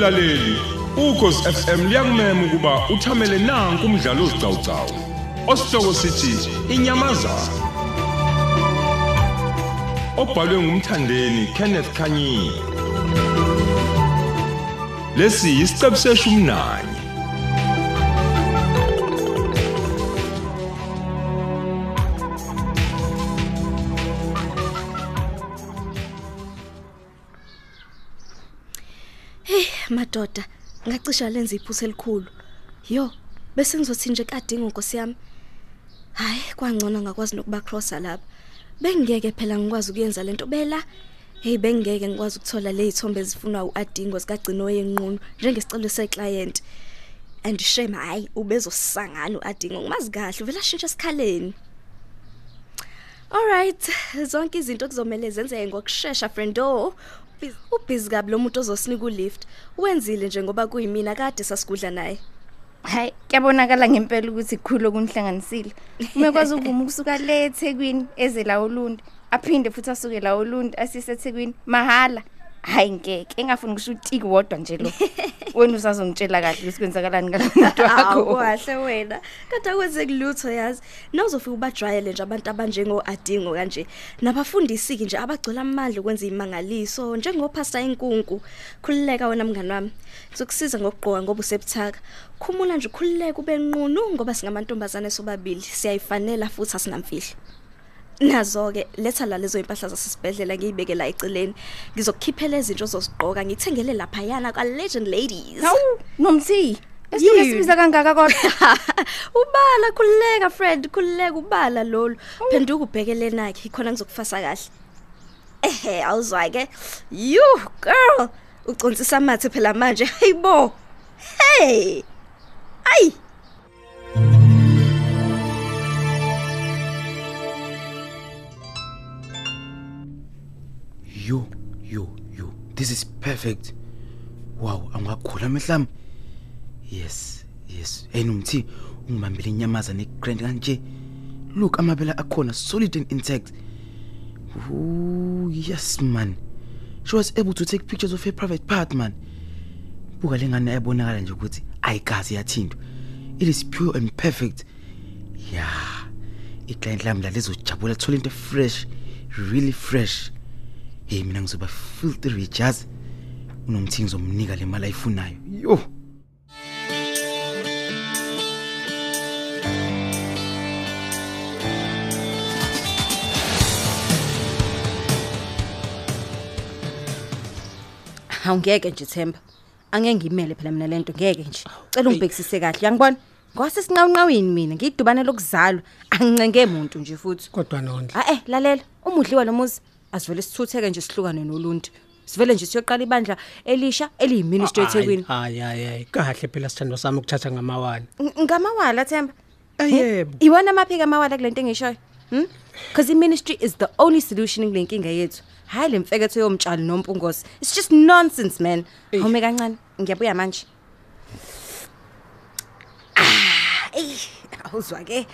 mlaleli ukhosi FM liyakumema ukuba uthamele nanku umdlalo ozicawucawu osihloko sithi inyamazana obhalwe ngumthandeni Kenneth Kanyini lesi isiqebu seshumi nanye. Madoda, ngacisha lenza iphutha elikhulu. Yo, bese ngizothi nje kadinga inkosi yami. Hayi, kwangcono ngakwazi nokuba crosser lapha. Bengiyeke phela ngikwazi ukuyenza lento bela. Hey bengeke ngikwazi ukuthola le izithombe ezifunwa uAdingo zikagcino yenqunu njengesicelo seclient. And shame hayi ubezosangana uAdingo ngumazi kahle uvela shintsha esikhaleni. Alright, zonke izinto kuzomela zenzeke ngokusheshsha friendo. Ubhizi kabi lo muntu ozosinika ulift. Wenzile nje ngoba kuyimina kade sasigudla naye. Hayi, kuyabonakala ngempela ukuthi kukhulu okunihlanganisile. Umekwazi ukuvuma ukusuka le eThekwini eze la uLundi, aphinde futhi asuke la uLundi asise eThekwini mahala. Hayi ngeke, engafuni ngisho utiki wodwa nje lo. Wena usazongitshela kahle ukuthi kwenzakalani ngalamuntu Awu wakho. kahle wena. Kade akwenze kulutho yazi. Nawuzofika ubajwayele nje abantu abanjengo Adingo kanje. Nabafundisi nje abagcola amandla ukwenza imangaliso njengopastor inkunku. Khulileka wena mngani wami. Sokusiza ngokugqoka ngoba usebuthaka. Khumula nje ukhulileke ube nqunu ngoba singamantombazane sobabili. Siyayifanela futhi asinamfihlo. Nazo ke letha la lezo impahla zasesibhedlela ngiyibeke la eceleni. Ngizokukhiphela izinto ozozigqoka ngithengele lapha yana ka Legend Ladies. Hawu, nomthi. Esike Yini? sibiza kangaka kodwa. ubala khulileka friend khulileka ubala lolu phenduka ubhekele nakhe khona ngizokufasa kahle ehe awuzwa ke you girl uconsisa amathe phela manje hayibo hey ay yo yo yo. This is perfect. Wow angakhula mehlami yes yes. Hey nomthi ungibambele inyamazana egrand kanje. Look amabela akhona solid and intact. Ooh, yes man. She was able to take pictures of her private part man. Buka lengane ayabonakala nje ukuthi ayikazi yathintwa. It is pure and perfect. Yeah. Iclient lami la lizojabula thola into fresh really fresh. Hey mina ngizoba filthy rich yazi unomthi ngizomnika le mali ayifunayo yo Awungeke nje Themba. Angeke ngimele phela mina lento ngeke nje. Cela ungibhekisise kahle. Uyangibona? Ngwase sinqawunqawini mina ngidubane lokuzalwa. Angincenge umuntu nje futhi. kodwa nondla Ah eh lalela. Umudliwa lo muzi asivele sithutheke nje sihlukane noluntu. Sivele nje siyoqala ibandla elisha eliyiministry eThekwini. hayi hayi hayi kahle phela sithando sami ukuthatha ngamawala Ng- Ngamawala Themba. ayebo Iwona maphika amawala kulento engishoyo. Hmm? Because ministry is the only solution kulenkinga yethu. Hayi lemfeketho yomtshali nompungosi. It's just nonsense man. Eish. Awume kancane. Ngiyabuya manje. Ah, ey, awuzwa ke.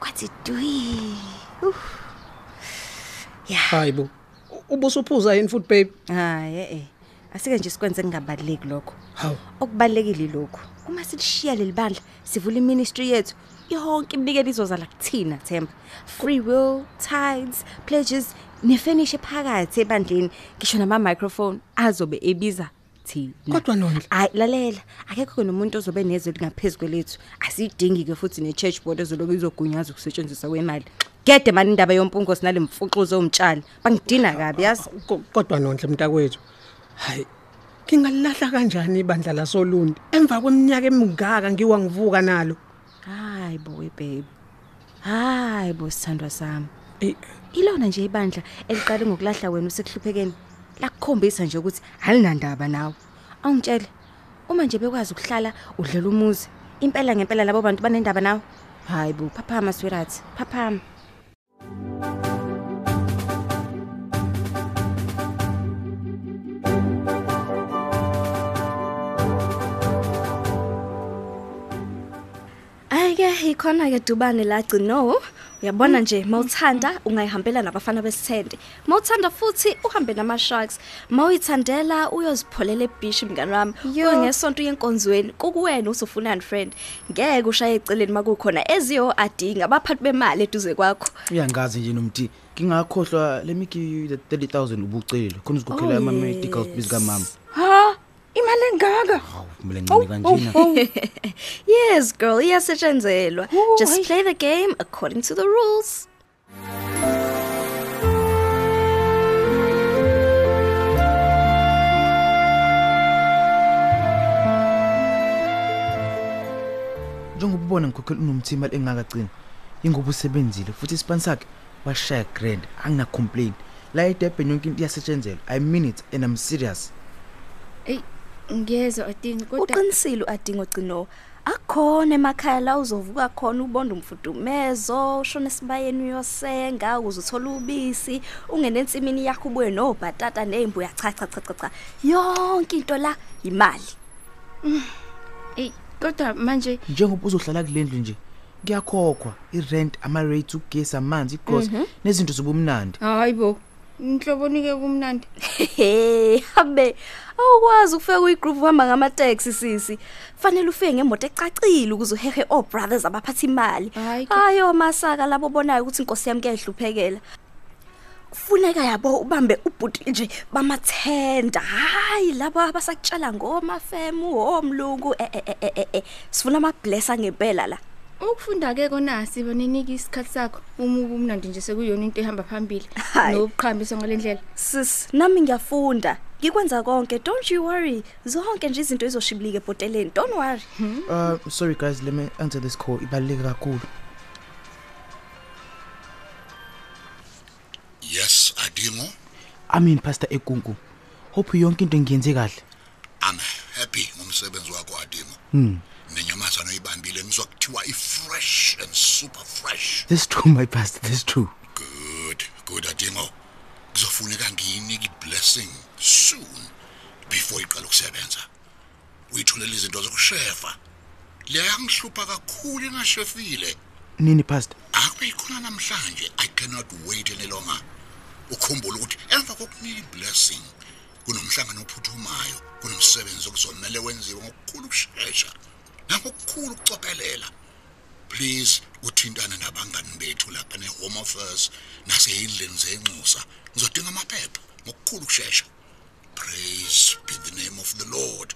Kwathi dwi. Uf. hayibo ubusuphuza yini futhi babe Hayi eh. Asike nje sikwenze kungabaleki lokho. hawu Okubalekile lokho. Uma silishiya leli bandla, sivula iministry yethu. Yonke imnikelo izozala kuthina Themba. Free will, tithes, pledges, nefinish phakathi ebandleni. Ngisho nama microphone azobe ebiza thina. Kodwa Nondla. Hayi lalela, akekho nomuntu ozobe nezwe lingaphezulu kwelethu. Asidingi ke futhi ne church board ezolobe izogunyaza ukusetshenziswa kwemali. Gede mani indaba yompungo sinale mfuxuzo omtshali. Bangidina kabi yazi. Ko- kodwa nondla mntakwethu hayi ngingalahla kanjani ibandla lasolundi emva kweminyaka emingaka ngiwa ngivuka nalo Hayi boy babe. Hayi bo sithandwa sami. Eh, Ilona nje ibandla eliqale ngokulahla wena usekuhluphekeni. Lakukhombisa nje ukuthi alinandaba nawe. Awungitshele. Uma nje bekwazi ukuhlala udlela umuzi, impela ngempela labo bantu banendaba nawe. Hayi bo, phaphama sweetheart, phaphama. Ayike ikhona ke dubane la gcino Uyabona nje mawuthanda ungayihambela nabafana besithende. Mawuthanda futhi uhambe nama sharks. Mawuyithandela uyozipholela ebeach mngani wami. Yo. Uyongesonto yenkonzweni kukuwena usufunani friend. Ngeke ushaye eceleni makukhona eziyo adinga abaphathi bemali eduze kwakho. uyangazi nje nomthi ngingakhohlwa lemiki 30000 ubucele khona uzikhokhela Oh, ama medical fees kamama ha imali engaka hawu kumele ngcane kanjena Yes girl, iyasetshenzelwa. Oh, Just hayi. play the game according to the rules. njengoba ubona ngikhokhela unomthi imali engakagcini ingoba usebenzile futhi ispan sakhe washaya grand angina complain la edebhen yonke into iyasetshenzelwa i mean it and i'm serious ey ngiyezwa adinga kodwa Uqinisile uadinga gcino. Akukhona emakhaya la uzovuka khona ubonda umfudumezo, ushona esibayeni uyosenga, ukuze uthole ubisi, ungene ensimini yakho ubuye nobhatata nezimbuya cha cha cha cha cha. Yonke into la imali. ey kodwa manje njengoba uzohlala kulendlu nje kuyakhokhwa i-rent ama-rates ugesi amanzi igross nezinto zobumnandi hayibo inhlobonike kumnandi Hey, habe. Awukwazi ukufika kuyigroup uhamba ngama taxi sisi. Fanele ufike ngemoto ecacile ukuze uhehe o brothers abaphatha imali. Hhayi ke. Hayo masaka labo bonayo ukuthi inkosi yami kuyahluphekela. Kufuneka yabo ubambe ubhuti nje bamathenda. Hayi labo abasakutshala ngoma femu omlungu eh eh eh, eh eh, eh. Sifuna ama blessa ngempela la. Ukufunda ke kona siba ninika isikhathi sakho uma ubumnandi nje sekuyona into ehamba phambili Hayi. nobuqhambiswa ngalendlela Sis, nami ngiyafunda. Ngikwenza konke. Don't you worry. Zonke nje izinto izoshibilika eboteleni. Don't worry. uh sorry guys let me answer this call ibaluleke kakhulu Yes, Adingo. i mean pastor ekunku hope yonke into ngiyenze kahle I'm happy ngomsebenzi wakho Adingo. hmm Nenyamazana oyibambile ngizwa kuthiwa i-fresh and super fresh. that's true my pastor that's true Good, good Adingo. Kuzofuneka ngiyinika i-blessing soon before iqala ukusebenza. Uyithulela izinto zokushefa. Leya ngihlupha kakhulu ingashefile. nini pastor Akube ikhona namhlanje. I cannot wait any longer. Ukhumbule ukuthi emva kokunika i-blessing kunomhlangano ophuthumayo, kunomsebenzi okuzomela wenziwe ngokukhulu ukusheshsha nangokukhulu ukucophelela. Please uthintane nabangani bethu lapha neHome Affairs naseyindlini zenxusa. Ngizodinga amaphepha ngokukhulu ukusheshsha. Praise be the name of the Lord.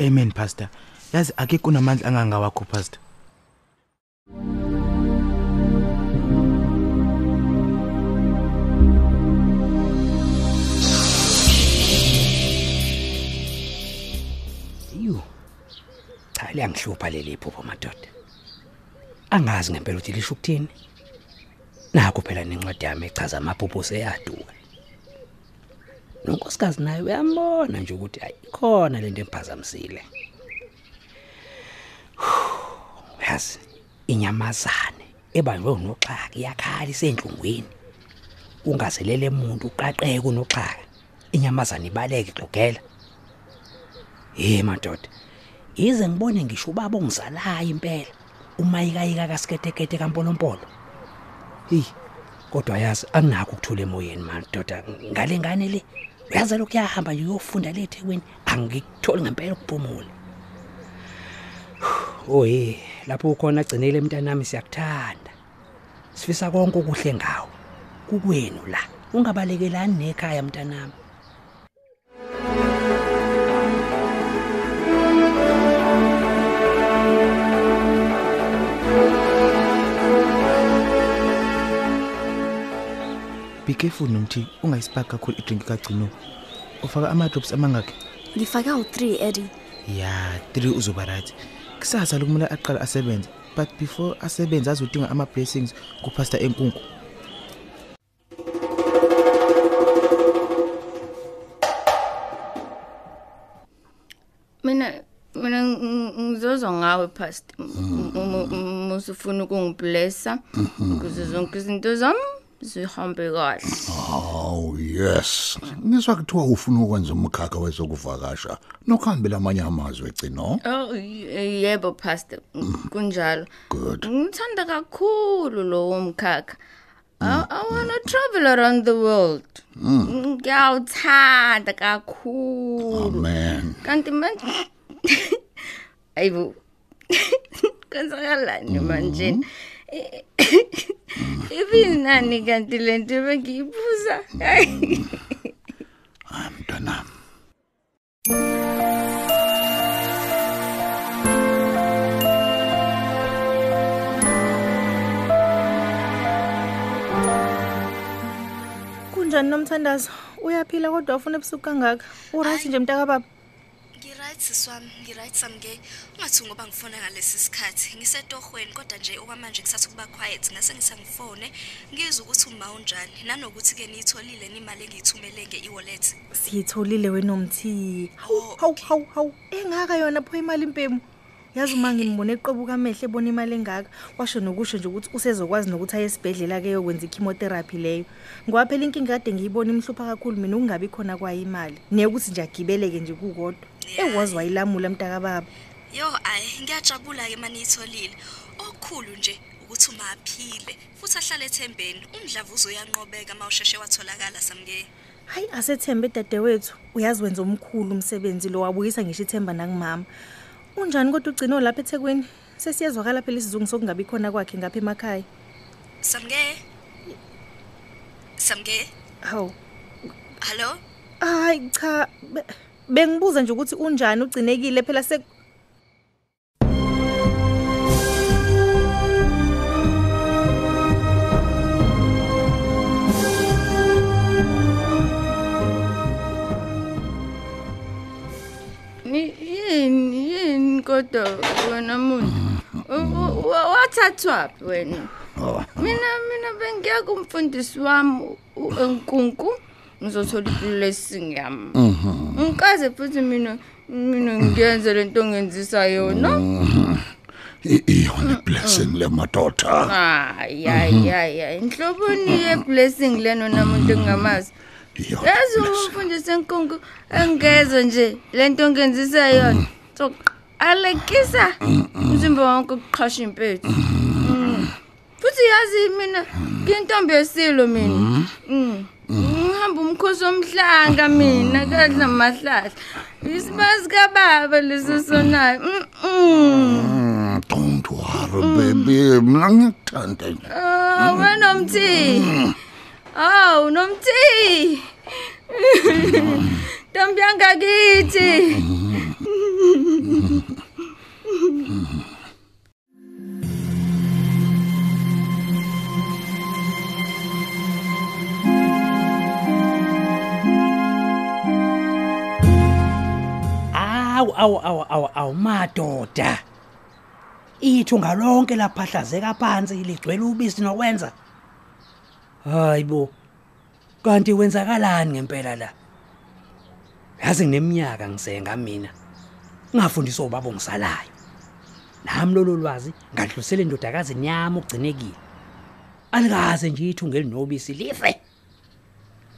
amen pastor yazi ake kunamandla angangawakho pastor Yu. Cha liyangihlupha leli phupho madoda. Angazi ngempela ukuthi lisho ukuthini. Nakho phela nencwadi yami echaza amaphupho seyaduka. Nonkosikazi naye uyambona nje ukuthi ayikhona lento emphazamisile. Yazi inyamazane ebanjwe unoxhaka iyakhala isenhlungwini. Ungazelele umuntu uqaqeke unoxhaka. Inyamazane ibaleke xogela. Hey madoda. Ize ngibone ngisho ubaba ongizalayo impela. Umayikayika kasiketekete kampolompolo. Hey. Kodwa yazi anginakho ukuthula emoyeni madoda. Ngale ngane le uyazi lokhu yahamba nje uyofunda le eThekwini angikutholi ngempela ukuphumula. Oh hey, lapho ukhona agcinele mntanami siyakuthanda. Sifisa konke okuhle ngawo. Kukwenu la. Ungabalekelani nekhaya mntanami. Be careful nomthi ungayispark kakhulu idrink kagcino ufaka ama-drops amangakhi Ngifaka u3 Eddie. ya 3 uzoba right kusasa lokumele aqala asebenze but before asebenze azodinga ama-blessings kupastor enkunku mina mina ng- ngizozwa ngawe past uma usufuna ukungiblessa ukuze zonke izinto zami zihambe kahle Oh yes. Ngiswa kuthiwa ufuna ukwenza umkhakha wezokuvakasha nokuhambela amanye amazwe egcino. Oh y- yebo pastor. Kunjalo. Good. ngithanda kakhulu lo mkhakha. I, I want to travel around the world. Ngiyawuthanda kakhulu. Amen. kanti manje ayibo kwenzakalani manje? ibinani kanti lento bengiyibuza Hayi. Mntanami. Kunjani nomthandazo? Uyaphila kodwa ufuna ebusuku kangaka? Uright nje mntaka baba? Ngiright siswami, ngiright samke. Ungathi ngoba ngifona ngalesi sikhathi, ngisetohweni kodwa nje okwamanje kusathi kuba quiet ngase ngisangifone ngizwe ukuthi uma unjani nanokuthi ke niyitholile imali engiyithumele nge-e-wallet. Siyitholile wena umthi. Hawu hawu hawu hawu. Engaka yona pho imali impemu. Yazi uma ngimbone eqobuka amehle ebona imali engaka, washo nokusho nje ukuthi usezokwazi nokuthi aye esibhedlela ke yokwenza ichemotherapy leyo. Ngoba phela inkinga kade ngiyibona imhlupha kakhulu mina ukungabi khona kwayo imali. Nekuthi nje agibeleke nje kukodwa. Ekwazi wayilamula mntaka baba. Yo ayi ngiyajabula ke maniyitholile. Okukhulu nje ukuthi uma aphile futhi ahlale ethembeni. Umdlavuzo uyanqobeka mawusheshe watholakala samke. Hayi asethembe dadewethu, uyazi wenza omkhulu umsebenzi lo wabuyisa ngisho ithemba nakumama. Unjani kodwa ugcino lapha eThekwini? Sesiyazwakala phela isizungu sokungabi khona kwakhe ngapha emakhaya. Samke. Samke. Hawu. Hello? Hayi cha, be- bengibuza nje ukuthi unjani ugcinekile phela se Ni- yini yini kodwa wena muntu? U- u- wa- wathathwa phi wena? Oh. mina mina bengiya kumfundisi wami u- enkunku ngizothola iblessing yami ngikaze futhi mina mina ngiyenze lento ngenzisa yona I- Iyona blessing le madoda. hayi hayi hayi hayi. Inhloboni ye-blessing leno namuntu engingamazi. Iyona yazi uma blessing. umfundisi enkunku engeza nje lento ngenzisa yona so alekisa umzimba wonke ukuqhasha impethu. Mm. futhi yazi mina ngiyintombi yesilo mina. Mm. Ngihamba umkhosi omhlanga mina kadla mahlahla isibazi kababa leso sonayo Mm-mm. Mm, Don't worry baby. Mina ngiyakuthanda nje. Ah, wena nomthi. Aw, nomthi. Ntombi yangakithi. Awu awu awu awu awu madoda. Ithunga lonke laphahlazeka phansi ligcwele ubisi nokwenza. Hayibo. Kanti wenzakalani ngempela la? Yazi ngineminyaka ngisenga mina. Ngafundiswa ubaba ngisalayo. Nami lolo lwazi ngadlulisela indodakazi nyama ugcinekile. Alikaze nje ithunga elinobisi life.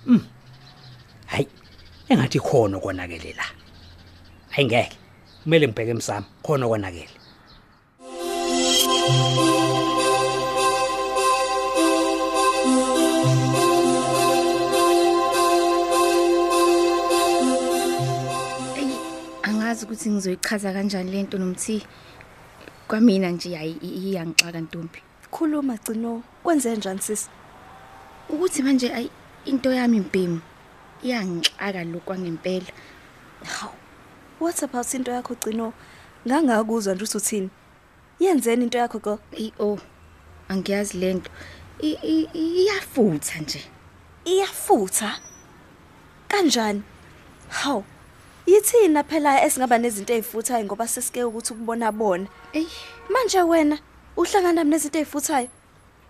Mm. Hayi. Engathi khona konakele la. Hayi ngeke. Kumele ngibheke emsamo khona konakele. Eyi, angazi ukuthi ngizoyichaza kanjani lento nomthi. Kwamina nje hayi iyangixaka ntombi. Khuluma gcino. Kwenze njani sisi? Ukuthi manje ayi into yami impemu iyangixaka lokwa ngempela. Haw. What about into yakho gcino? Ngangakuzwa nje ukuthi uthini. Yenzeni into yakho go? Ey oh. Angiyazi lento. I- i- Iyafutha nje. Iyafutha. Kanjani? Haw. Yithina phela esingaba nezinto ezifuthayo ngoba sesike ukuthi ukubona bona. Ey, Manje wena uhlangana nezinto ezifuthayo.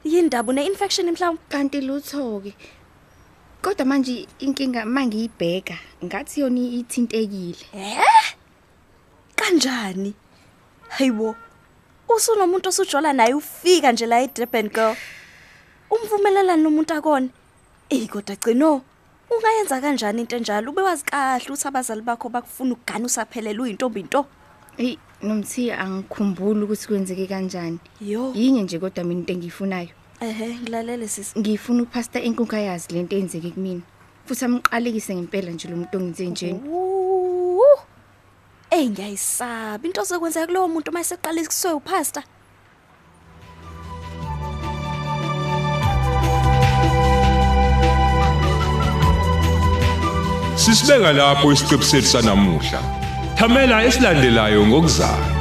Yindaba une infection mhlawumbe? kanti lutho ke. Kodwa manje inkinga mangiyibheka ngathi yona ithintekile. Eh? Kanjani? Hayibo. Usunomuntu osujola naye ufika nje la eDurban girl. umvumelelani nomuntu akona ey kodwa gcino ungayenza kanjani into enjalo ube wazi kahle ukuthi abazali bakho bakufuna ukugana usaphelele uyintombi into Ey nomthiya angikhumbuli ukuthi kwenzeke kanjani. Yinye nje kodwa mina into engiyifunayo. ehe ngilalele sisi Ngifuna upastor enkukhu yazi lento eyenzeke kumina. Futhi amqalekise ngempela nje lo muntu ongenze njeni. Wuh. Ey ngiyayisaba into sokwenzeka kulowo muntu mayeseqala ikuswe upastor. Sisibeka lapho isiqebu sethu sanamuhla. Thamela esilandelayo ngokuzayo.